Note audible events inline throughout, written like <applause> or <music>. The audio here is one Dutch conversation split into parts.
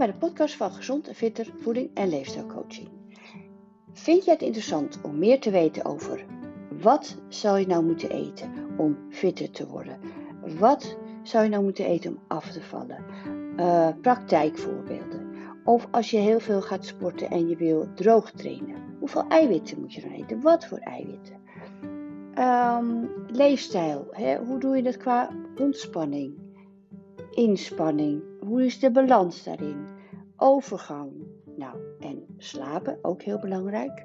bij de podcast van Gezond en Fitter Voeding en Leefstijlcoaching. Vind je het interessant om meer te weten over wat zou je nou moeten eten om fitter te worden? Wat zou je nou moeten eten om af te vallen? Uh, praktijkvoorbeelden. Of als je heel veel gaat sporten en je wil droog trainen. Hoeveel eiwitten moet je dan eten? Wat voor eiwitten? Um, leefstijl. Hè? Hoe doe je dat qua ontspanning? Inspanning. Hoe is de balans daarin? Overgang. Nou, en slapen, ook heel belangrijk.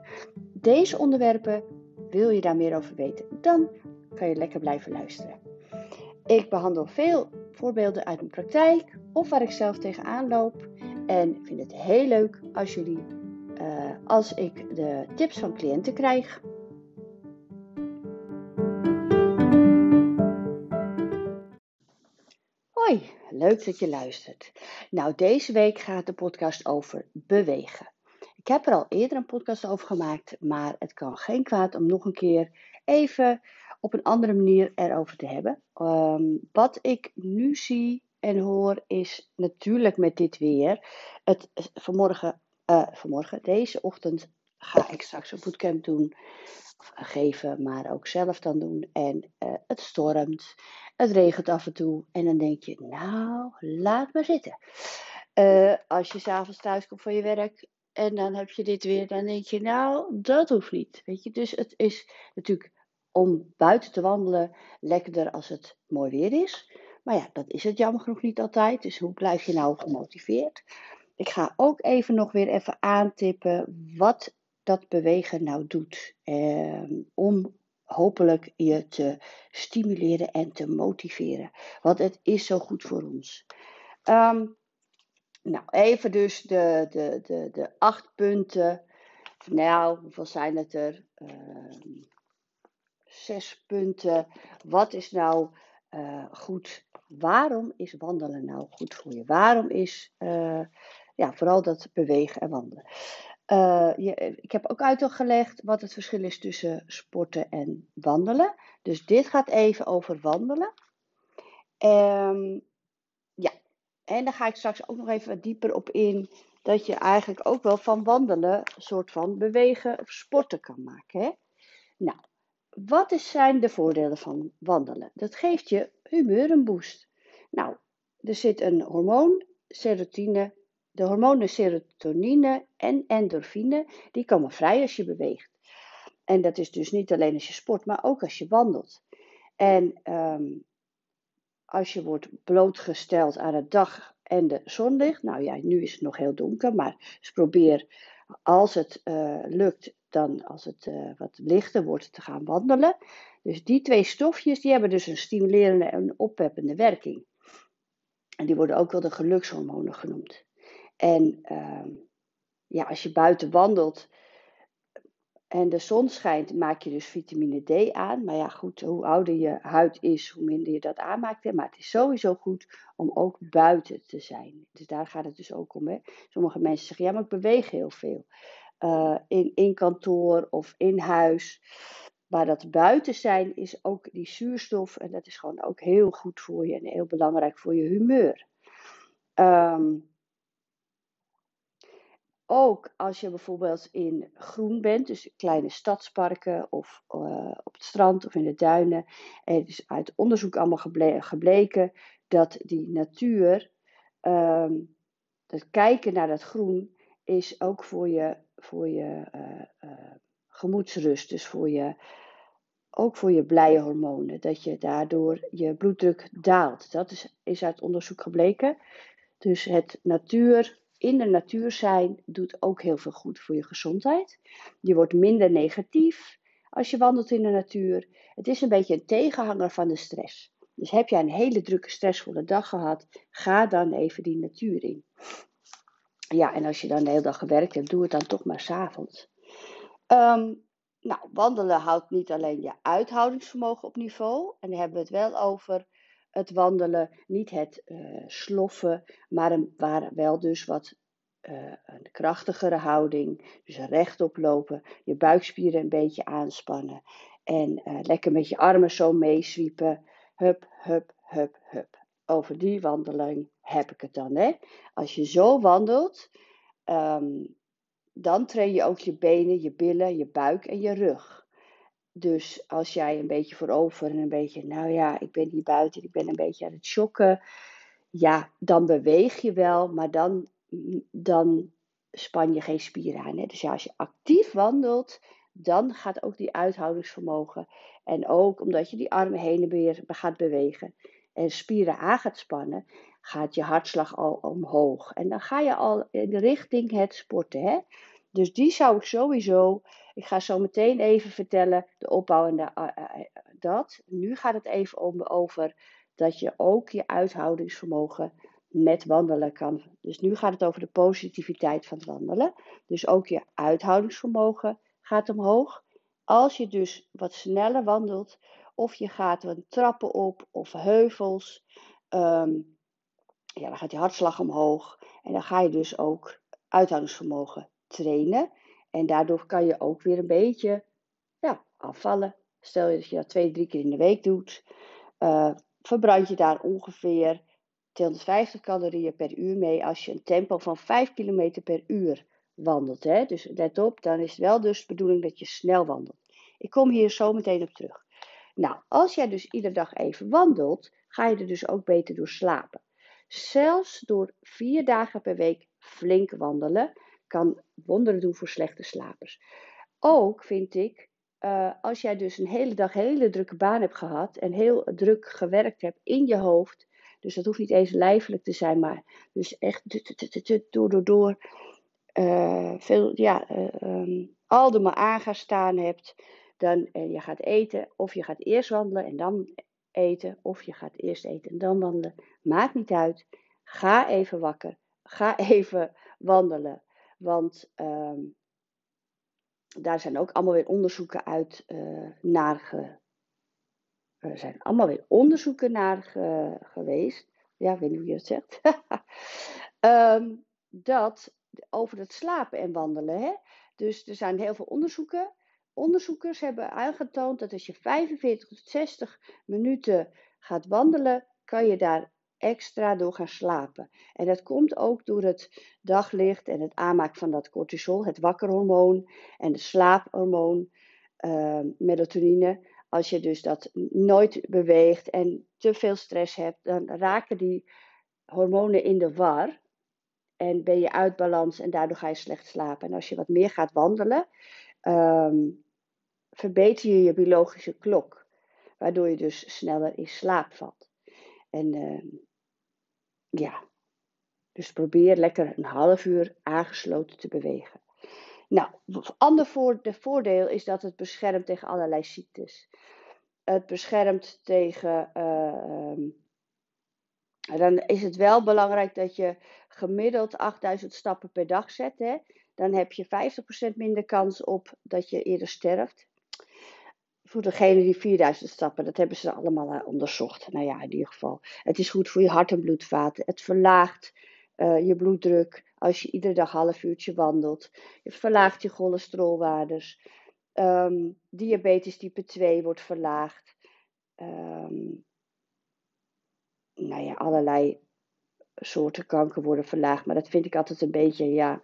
Deze onderwerpen, wil je daar meer over weten, dan kan je lekker blijven luisteren. Ik behandel veel voorbeelden uit mijn praktijk of waar ik zelf tegenaan loop. En vind het heel leuk als jullie, uh, als ik de tips van cliënten krijg. Leuk dat je luistert. Nou, deze week gaat de podcast over bewegen. Ik heb er al eerder een podcast over gemaakt, maar het kan geen kwaad om nog een keer even op een andere manier erover te hebben. Ehm, wat ik nu zie en hoor is natuurlijk met dit weer. Het, vanmorgen, uh, vanmorgen, deze ochtend ga ik straks een bootcamp doen. Of geven, maar ook zelf dan doen. En uh, het stormt. Het regent af en toe. En dan denk je, nou, laat maar zitten. Uh, als je s'avonds thuis komt van je werk. En dan heb je dit weer. Dan denk je, nou, dat hoeft niet. Weet je, dus het is natuurlijk om buiten te wandelen lekkerder als het mooi weer is. Maar ja, dat is het jammer genoeg niet altijd. Dus hoe blijf je nou gemotiveerd? Ik ga ook even nog weer even aantippen wat dat bewegen nou doet. Eh, om hopelijk je te stimuleren en te motiveren. Want het is zo goed voor ons. Um, nou, even dus de, de, de, de acht punten. Nou, hoeveel zijn het er? Uh, zes punten. Wat is nou uh, goed? Waarom is wandelen nou goed voor je? Waarom is uh, ja, vooral dat bewegen en wandelen? Uh, je, ik heb ook uitgelegd wat het verschil is tussen sporten en wandelen. Dus dit gaat even over wandelen. Um, ja, en dan ga ik straks ook nog even wat dieper op in. Dat je eigenlijk ook wel van wandelen een soort van bewegen of sporten kan maken. Hè? Nou, wat zijn de voordelen van wandelen? Dat geeft je humeur een boost. Nou, er zit een hormoon, serotine, de hormonen serotonine en endorfine, die komen vrij als je beweegt. En dat is dus niet alleen als je sport, maar ook als je wandelt. En um, als je wordt blootgesteld aan het dag en de zonlicht, nou ja, nu is het nog heel donker, maar dus probeer als het uh, lukt, dan als het uh, wat lichter wordt, te gaan wandelen. Dus die twee stofjes, die hebben dus een stimulerende en oppeppende werking. En die worden ook wel de gelukshormonen genoemd. En uh, ja, als je buiten wandelt en de zon schijnt, maak je dus vitamine D aan. Maar ja, goed, hoe ouder je huid is, hoe minder je dat aanmaakt. Maar het is sowieso goed om ook buiten te zijn. Dus daar gaat het dus ook om. Hè. Sommige mensen zeggen, ja, maar ik beweeg heel veel. Uh, in, in kantoor of in huis. Maar dat buiten zijn is ook die zuurstof. En dat is gewoon ook heel goed voor je en heel belangrijk voor je humeur. Um, ook als je bijvoorbeeld in groen bent, dus kleine stadsparken of uh, op het strand of in de duinen. Het is uit onderzoek allemaal geble gebleken dat die natuur, um, het kijken naar dat groen, is ook voor je, voor je uh, gemoedsrust, dus voor je, ook voor je blije hormonen. Dat je daardoor je bloeddruk daalt. Dat is, is uit onderzoek gebleken. Dus het natuur in de natuur zijn doet ook heel veel goed voor je gezondheid. Je wordt minder negatief als je wandelt in de natuur. Het is een beetje een tegenhanger van de stress. Dus heb jij een hele drukke, stressvolle dag gehad, ga dan even die natuur in. Ja, en als je dan de hele dag gewerkt hebt, doe het dan toch maar s'avonds. Um, nou, wandelen houdt niet alleen je uithoudingsvermogen op niveau. En dan hebben we het wel over het wandelen, niet het uh, sloffen, maar een, waar wel dus wat uh, een krachtigere houding. Dus rechtop lopen, je buikspieren een beetje aanspannen en uh, lekker met je armen zo meeswiepen. Hup, hup, hup, hup. over die wandeling heb ik het dan. Hè? Als je zo wandelt, ehm, dan train je ook je benen, je billen, je buik en je rug. Dus als jij een beetje voorover en een beetje, nou ja, ik ben hier buiten, ik ben een beetje aan het shocken. Ja, dan beweeg je wel, maar dan, dan span je geen spieren aan. Hè? Dus ja, als je actief wandelt, dan gaat ook die uithoudingsvermogen. En ook omdat je die armen heen en weer gaat bewegen en spieren aan gaat spannen, gaat je hartslag al omhoog. En dan ga je al in richting het sporten. Hè? Dus die zou ik sowieso. Ik ga zo meteen even vertellen de opbouw en de, uh, uh, dat. Nu gaat het even om, over dat je ook je uithoudingsvermogen met wandelen kan. Dus nu gaat het over de positiviteit van het wandelen. Dus ook je uithoudingsvermogen gaat omhoog. Als je dus wat sneller wandelt, of je gaat wat trappen op of heuvels, um, ja, dan gaat je hartslag omhoog. En dan ga je dus ook uithoudingsvermogen trainen. En daardoor kan je ook weer een beetje ja, afvallen. Stel je dat je dat twee, drie keer in de week doet, uh, verbrand je daar ongeveer 250 calorieën per uur mee als je een tempo van 5 km per uur wandelt. Hè? Dus let op, dan is het wel dus de bedoeling dat je snel wandelt. Ik kom hier zo meteen op terug. Nou, als jij dus iedere dag even wandelt, ga je er dus ook beter door slapen. Zelfs door vier dagen per week flink wandelen kan wonderen doen voor slechte slapers. Ook vind ik, uh, als jij dus een hele dag hele drukke baan hebt gehad en heel druk gewerkt hebt in je hoofd, dus dat hoeft niet eens lijfelijk te zijn, maar dus echt door, door, door, uh, veel, ja, uh, um, al de aan staan hebt, dan uh, je gaat eten, of je gaat eerst wandelen en dan eten, of je gaat eerst eten en dan wandelen. Maakt niet uit. Ga even wakker. Ga <laughs> even wandelen. Want um, daar zijn ook allemaal weer onderzoeken uit uh, naar ge, er zijn allemaal weer onderzoeken naar ge, geweest. Ja, ik weet niet hoe je het zegt. um, <laughs> dat over het slapen en wandelen. Hè? Dus er zijn heel veel onderzoeken. Onderzoekers hebben aangetoond dat als je 45 tot 60 minuten gaat wandelen, kan je daar extra door gaan slapen. En dat komt ook door het daglicht en het aanmaken van dat cortisol, het wakkerhormoon en de slaaphormoon, uh, melatonine. Als je dus dat nooit beweegt en te veel stress hebt, dan raken die hormonen in de war. En ben je uit balans en daardoor ga je slecht slapen. En als je wat meer gaat wandelen, um, verbeter je je biologische klok. Waardoor je dus sneller in slaap valt. En uh, ja, dus probeer lekker een half uur aangesloten te bewegen. Nou, ander de voordeel is dat het beschermt tegen allerlei ziektes. Het beschermt tegen. Uh, um, dan is het wel belangrijk dat je gemiddeld 8000 stappen per dag zet. Hè? Dan heb je 50% minder kans op dat je eerder sterft voor degene die 4000 stappen, dat hebben ze allemaal uh, onderzocht. Nou ja, in ieder geval. Het is goed voor je hart- en bloedvaten. Het verlaagt uh, je bloeddruk als je iedere dag half uurtje wandelt. Het verlaagt je cholesterolwaardes. Um, diabetes type 2 wordt verlaagd. Um, nou ja, allerlei soorten kanker worden verlaagd. Maar dat vind ik altijd een beetje, ja,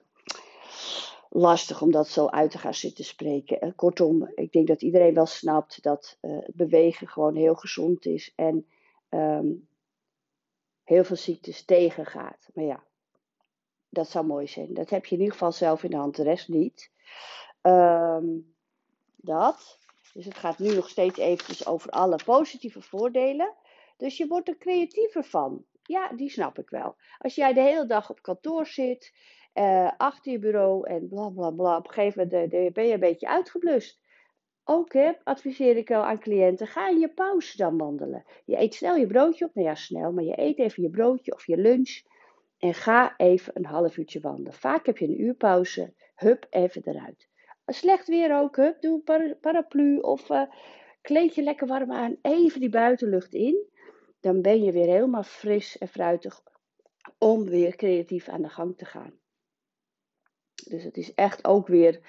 lastig om dat zo uit te gaan zitten spreken. Kortom, ik denk dat iedereen wel snapt dat uh, bewegen gewoon heel gezond is en um, heel veel ziektes tegengaat. Maar ja, dat zou mooi zijn. Dat heb je in ieder geval zelf in de hand, de rest niet. Um, dat. Dus het gaat nu nog steeds eventjes over alle positieve voordelen. Dus je wordt er creatiever van. Ja, die snap ik wel. Als jij de hele dag op kantoor zit uh, achter je bureau en bla bla bla. Op een gegeven moment uh, ben je een beetje uitgeblust. Ook hè, adviseer ik wel aan cliënten, ga in je pauze dan wandelen. Je eet snel je broodje op, nou ja snel, maar je eet even je broodje of je lunch. En ga even een half uurtje wandelen. Vaak heb je een uur pauze, hup, even eruit. Slecht weer ook, hup, doe een paraplu of uh, kleed je lekker warm aan. Even die buitenlucht in. Dan ben je weer helemaal fris en fruitig om weer creatief aan de gang te gaan. Dus het is echt ook weer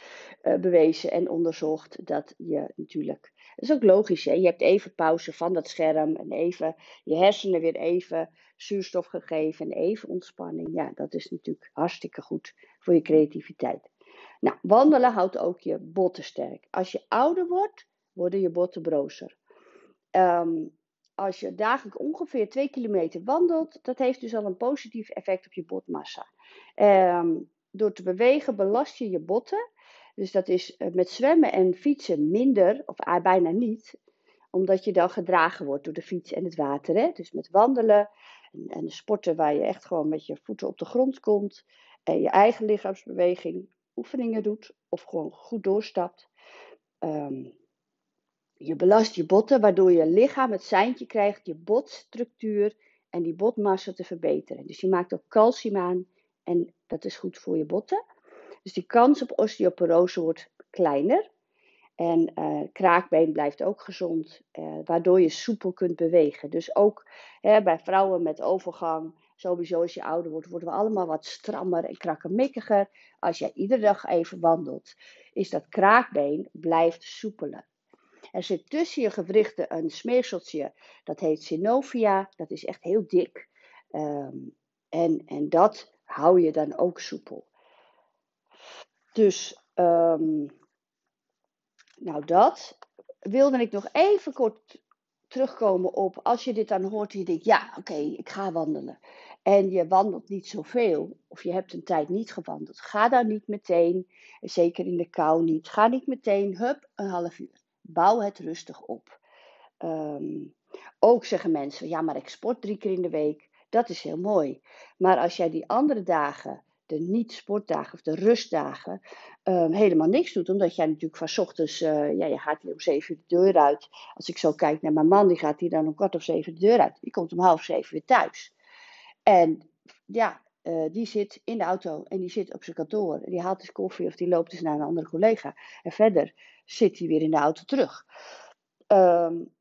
uh, bewezen en onderzocht dat je natuurlijk. Dat is ook logisch, hè? Je hebt even pauze van dat scherm en even je hersenen weer even zuurstof gegeven en even ontspanning. Ja, dat is natuurlijk hartstikke goed voor je creativiteit. Nou, wandelen houdt ook je botten sterk. Als je ouder wordt, worden je botten brozer. Um, als je dagelijks ongeveer 2 kilometer wandelt, dat heeft dus al een positief effect op je botmassa. Um, door te bewegen belast je je botten. Dus dat is eh, met zwemmen en fietsen minder, of bijna niet, omdat je dan gedragen wordt door de fiets en het water. Hè? Dus met wandelen en, en sporten waar je echt gewoon met je voeten op de grond komt en je eigen lichaamsbeweging oefeningen doet of gewoon goed doorstapt. Um, je belast je botten, waardoor je lichaam het seintje krijgt je botstructuur en die botmassa te verbeteren. Dus je maakt ook calcium aan en dat is goed voor je botten. Dus die kans op osteoporose wordt kleiner. En uh, kraakbeen blijft ook gezond, uh, waardoor je soepel kunt bewegen. Dus ook hè, bij vrouwen met overgang, sowieso als je ouder wordt, worden we allemaal wat strammer en krakkemikkiger. Als jij iedere dag even wandelt, is dat kraakbeen blijft soepeler. Er zit tussen je gewrichten een smeerseltje, dat heet synovia. Dat is echt heel dik. Um, en, en dat hou je dan ook soepel. Dus, um, nou dat wilde ik nog even kort terugkomen op. Als je dit dan hoort je denkt, ja oké, ik ga wandelen. En je wandelt niet zoveel, of je hebt een tijd niet gewandeld. Ga dan niet meteen, zeker in de kou niet, ga niet meteen, hup, een half uur. Bouw het rustig op. Um, ook zeggen mensen, ja, maar ik sport drie keer in de week. Dat is heel mooi. Maar als jij die andere dagen, de niet-sportdagen of de rustdagen, um, helemaal niks doet, omdat jij natuurlijk van ochtends, uh, ja, je gaat hier om zeven uur de deur uit. Als ik zo kijk naar mijn man, die gaat hier dan om kwart of zeven de deur uit. Die komt om half zeven weer thuis. En ja, uh, die zit in de auto en die zit op zijn kantoor. Die haalt eens koffie of die loopt eens naar een andere collega. En verder zit hij weer in de auto terug. Um,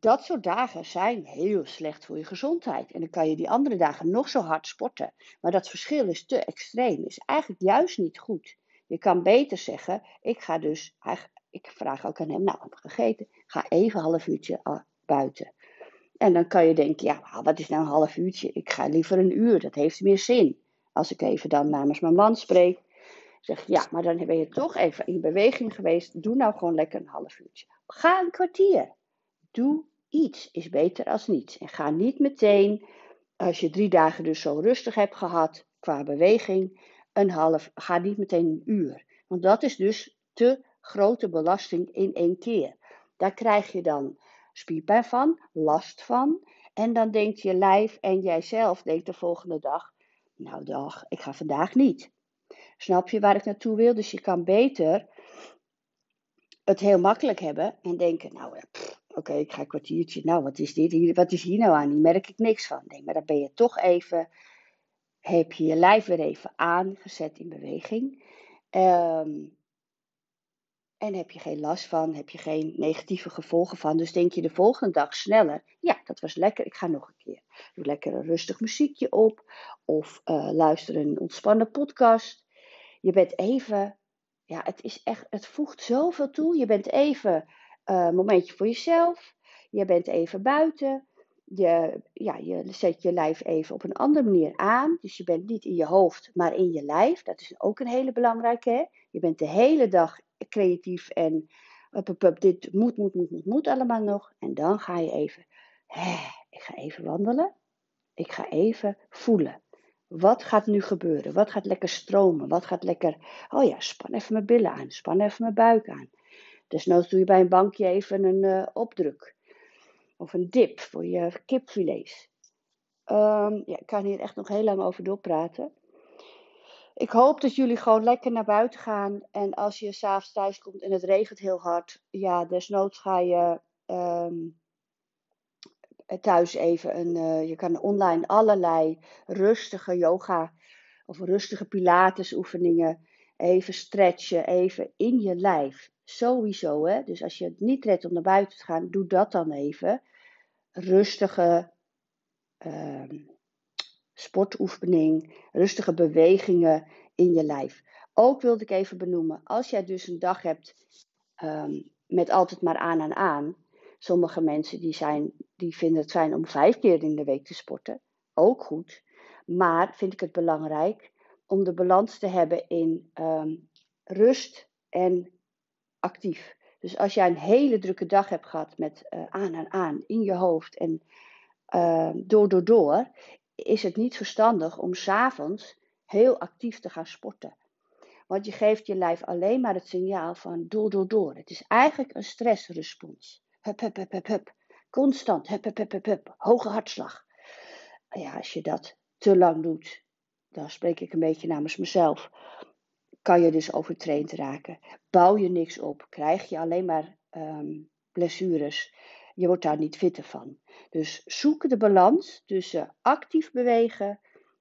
dat soort dagen zijn heel slecht voor je gezondheid. En dan kan je die andere dagen nog zo hard sporten. Maar dat verschil is te extreem. Is eigenlijk juist niet goed. Je kan beter zeggen: ik ga dus. Ik vraag ook aan hem: Nou, heb gegeten. Ga even een half uurtje ah, buiten. En dan kan je denken: Ja, wat is nou een half uurtje? Ik ga liever een uur. Dat heeft meer zin. Als ik even dan namens mijn man spreek. Zeg ja, maar dan ben je toch even in beweging geweest. Doe nou gewoon lekker een half uurtje. Ga een kwartier. Doe iets is beter als niets. En ga niet meteen, als je drie dagen dus zo rustig hebt gehad qua beweging, een half, ga niet meteen een uur. Want dat is dus te grote belasting in één keer. Daar krijg je dan spierpijn van, last van. En dan denkt je lijf en jijzelf denkt de volgende dag, nou dag, ik ga vandaag niet. Snap je waar ik naartoe wil? Dus je kan beter het heel makkelijk hebben en denken, nou, oké, ik ga een kwartiertje. Nou, wat is dit hier? Wat is hier nou aan? Hier merk ik niks van. Nee, maar dan ben je toch even, heb je je lijf weer even aangezet in beweging. Um, en heb je geen last van, heb je geen negatieve gevolgen van. Dus denk je de volgende dag sneller. Ja, dat was lekker, ik ga nog een keer. Doe lekker een rustig muziekje op. Of uh, luister een ontspannen podcast. Je bent even, ja, het is echt, het voegt zoveel toe. Je bent even uh, momentje voor jezelf. Je bent even buiten. Je, ja, je zet je lijf even op een andere manier aan. Dus je bent niet in je hoofd, maar in je lijf. Dat is ook een hele belangrijke. Hè? Je bent de hele dag creatief en dit moet, moet, moet, moet, moet allemaal nog. En dan ga je even, hè, ik ga even wandelen. Ik ga even voelen. Wat gaat nu gebeuren? Wat gaat lekker stromen? Wat gaat lekker, oh ja, span even mijn billen aan. Span even mijn buik aan. Desnoods doe je bij een bankje even een uh, opdruk. Of een dip voor je kipfilets. Um, ja, ik kan hier echt nog heel lang over doorpraten. Ik hoop dat jullie gewoon lekker naar buiten gaan. En als je s'avonds thuis komt en het regent heel hard. Ja, desnoods ga je um, thuis even een... Uh, je kan online allerlei rustige yoga of rustige pilates oefeningen. Even stretchen, even in je lijf. Sowieso, hè. Dus als je het niet redt om naar buiten te gaan, doe dat dan even. Rustige uh, sportoefening, rustige bewegingen in je lijf. ook wilde ik even benoemen, als jij dus een dag hebt ehm, met altijd maar aan en aan. Sommige mensen die, zijn, die vinden het fijn om vijf keer in de week te sporten. Ook goed. Maar vind ik het belangrijk om de balans te hebben in ehm, rust en actief. Dus als jij een hele drukke dag hebt gehad met uh, aan en aan in je hoofd en uh, door, door, door, is het niet verstandig om s'avonds heel actief te gaan sporten. Want je geeft je lijf alleen maar het signaal van door, door, door. Het is eigenlijk een stressrespons. Hup, hup, hup, hup, hup. Constant, hup, hup, hup, hup, hup. Hoge hartslag. Ja, als je dat te lang doet, dan spreek ik een beetje namens mezelf, kan je dus overtraind raken. Bouw je niks op, krijg je alleen maar um, blessures. Je wordt daar niet fitter van. Dus zoek de balans tussen actief bewegen,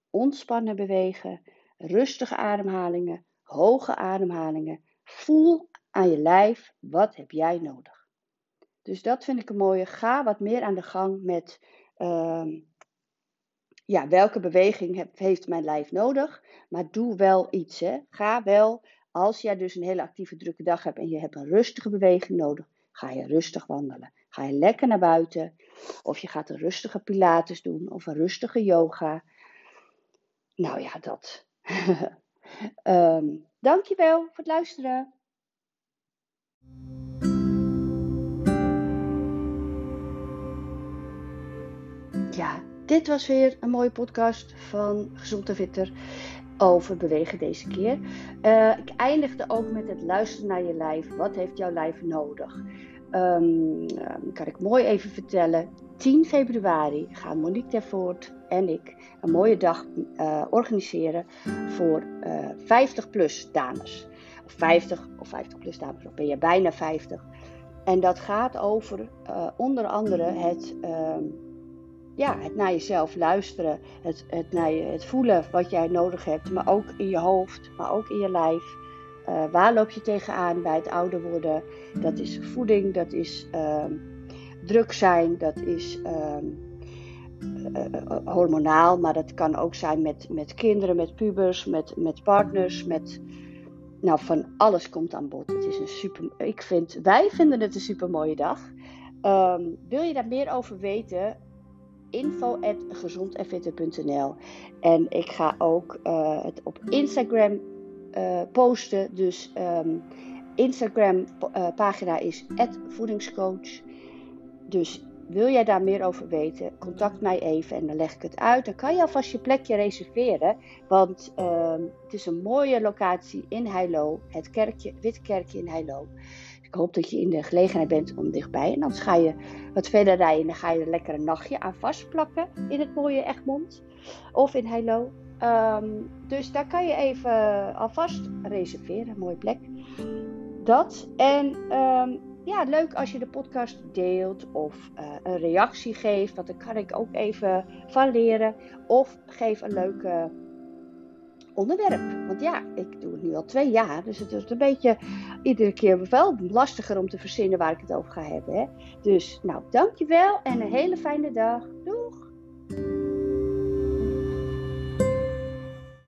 ontspannen bewegen, rustige ademhalingen, hoge ademhalingen. Voel aan je lijf, wat heb jij nodig? Dus dat vind ik een mooie. Ga wat meer aan de gang met uh, ja, welke beweging heeft mijn lijf nodig? Maar doe wel iets. Hè. Ga wel, als jij dus een hele actieve drukke dag hebt en je hebt een rustige beweging nodig, ga je rustig wandelen. Ga je lekker naar buiten. Of je gaat een rustige pilates doen of een rustige yoga. Nou ja, dat. um, <laughs> dankjewel voor het luisteren. Ja, dit was weer een mooie podcast van Gezond en over bewegen deze keer. Uh, ik eindigde ook met het luisteren naar je lijf. Wat heeft jouw lijf nodig? Um, kan ik mooi even vertellen. 10 februari gaan Monique Tervoort en ik een mooie dag uh, organiseren voor uh, eh, 50 plus dames. Of 50 of 50 plus dames, of ben je bijna 50. En dat gaat over onder andere het ehm, ja, het naar jezelf luisteren, het, het, naar je, het voelen wat jij nodig hebt, maar ook in je hoofd, maar ook in je lijf. Uh, waar loop je tegenaan bij het ouder worden? Dat is voeding, dat is uh, druk zijn, dat is uh, hormonaal, maar dat kan ook zijn met, met kinderen, met pubers, met, met partners, met. Nou, van alles komt aan bod. Het is een super. Ik vind, wij vinden het een super mooie dag. Um, wil je daar meer over weten? info.gezondenfitter.nl En ik ga ook uh, het op Instagram uh, posten. Dus um, Instagram uh, pagina is voedingscoach. Dus wil jij daar meer over weten, contact mij even en dan leg ik het uit. Dan kan je alvast je plekje reserveren, want uh, het is een mooie locatie in Heilo, het kerkje, Witte Kerkje in Heilo. Ik hoop dat je in de gelegenheid bent om dichtbij. En dan ga je wat verder rijden en dan ga je er lekker een nachtje aan vastplakken in het mooie Egmond of in Heilo. Um, dus daar kan je even alvast reserveren, een mooie plek. Dat. En um, ja, leuk als je de podcast deelt of uh, een reactie geeft, want daar kan ik ook even van leren. Of geef een leuke onderwerp. Want ja, ik doe het nu al twee jaar, dus het is een beetje iedere keer wel lastiger om te verzinnen waar ik het over ga hebben. Hè? Dus nou, dankjewel en een hele fijne dag. Doeg!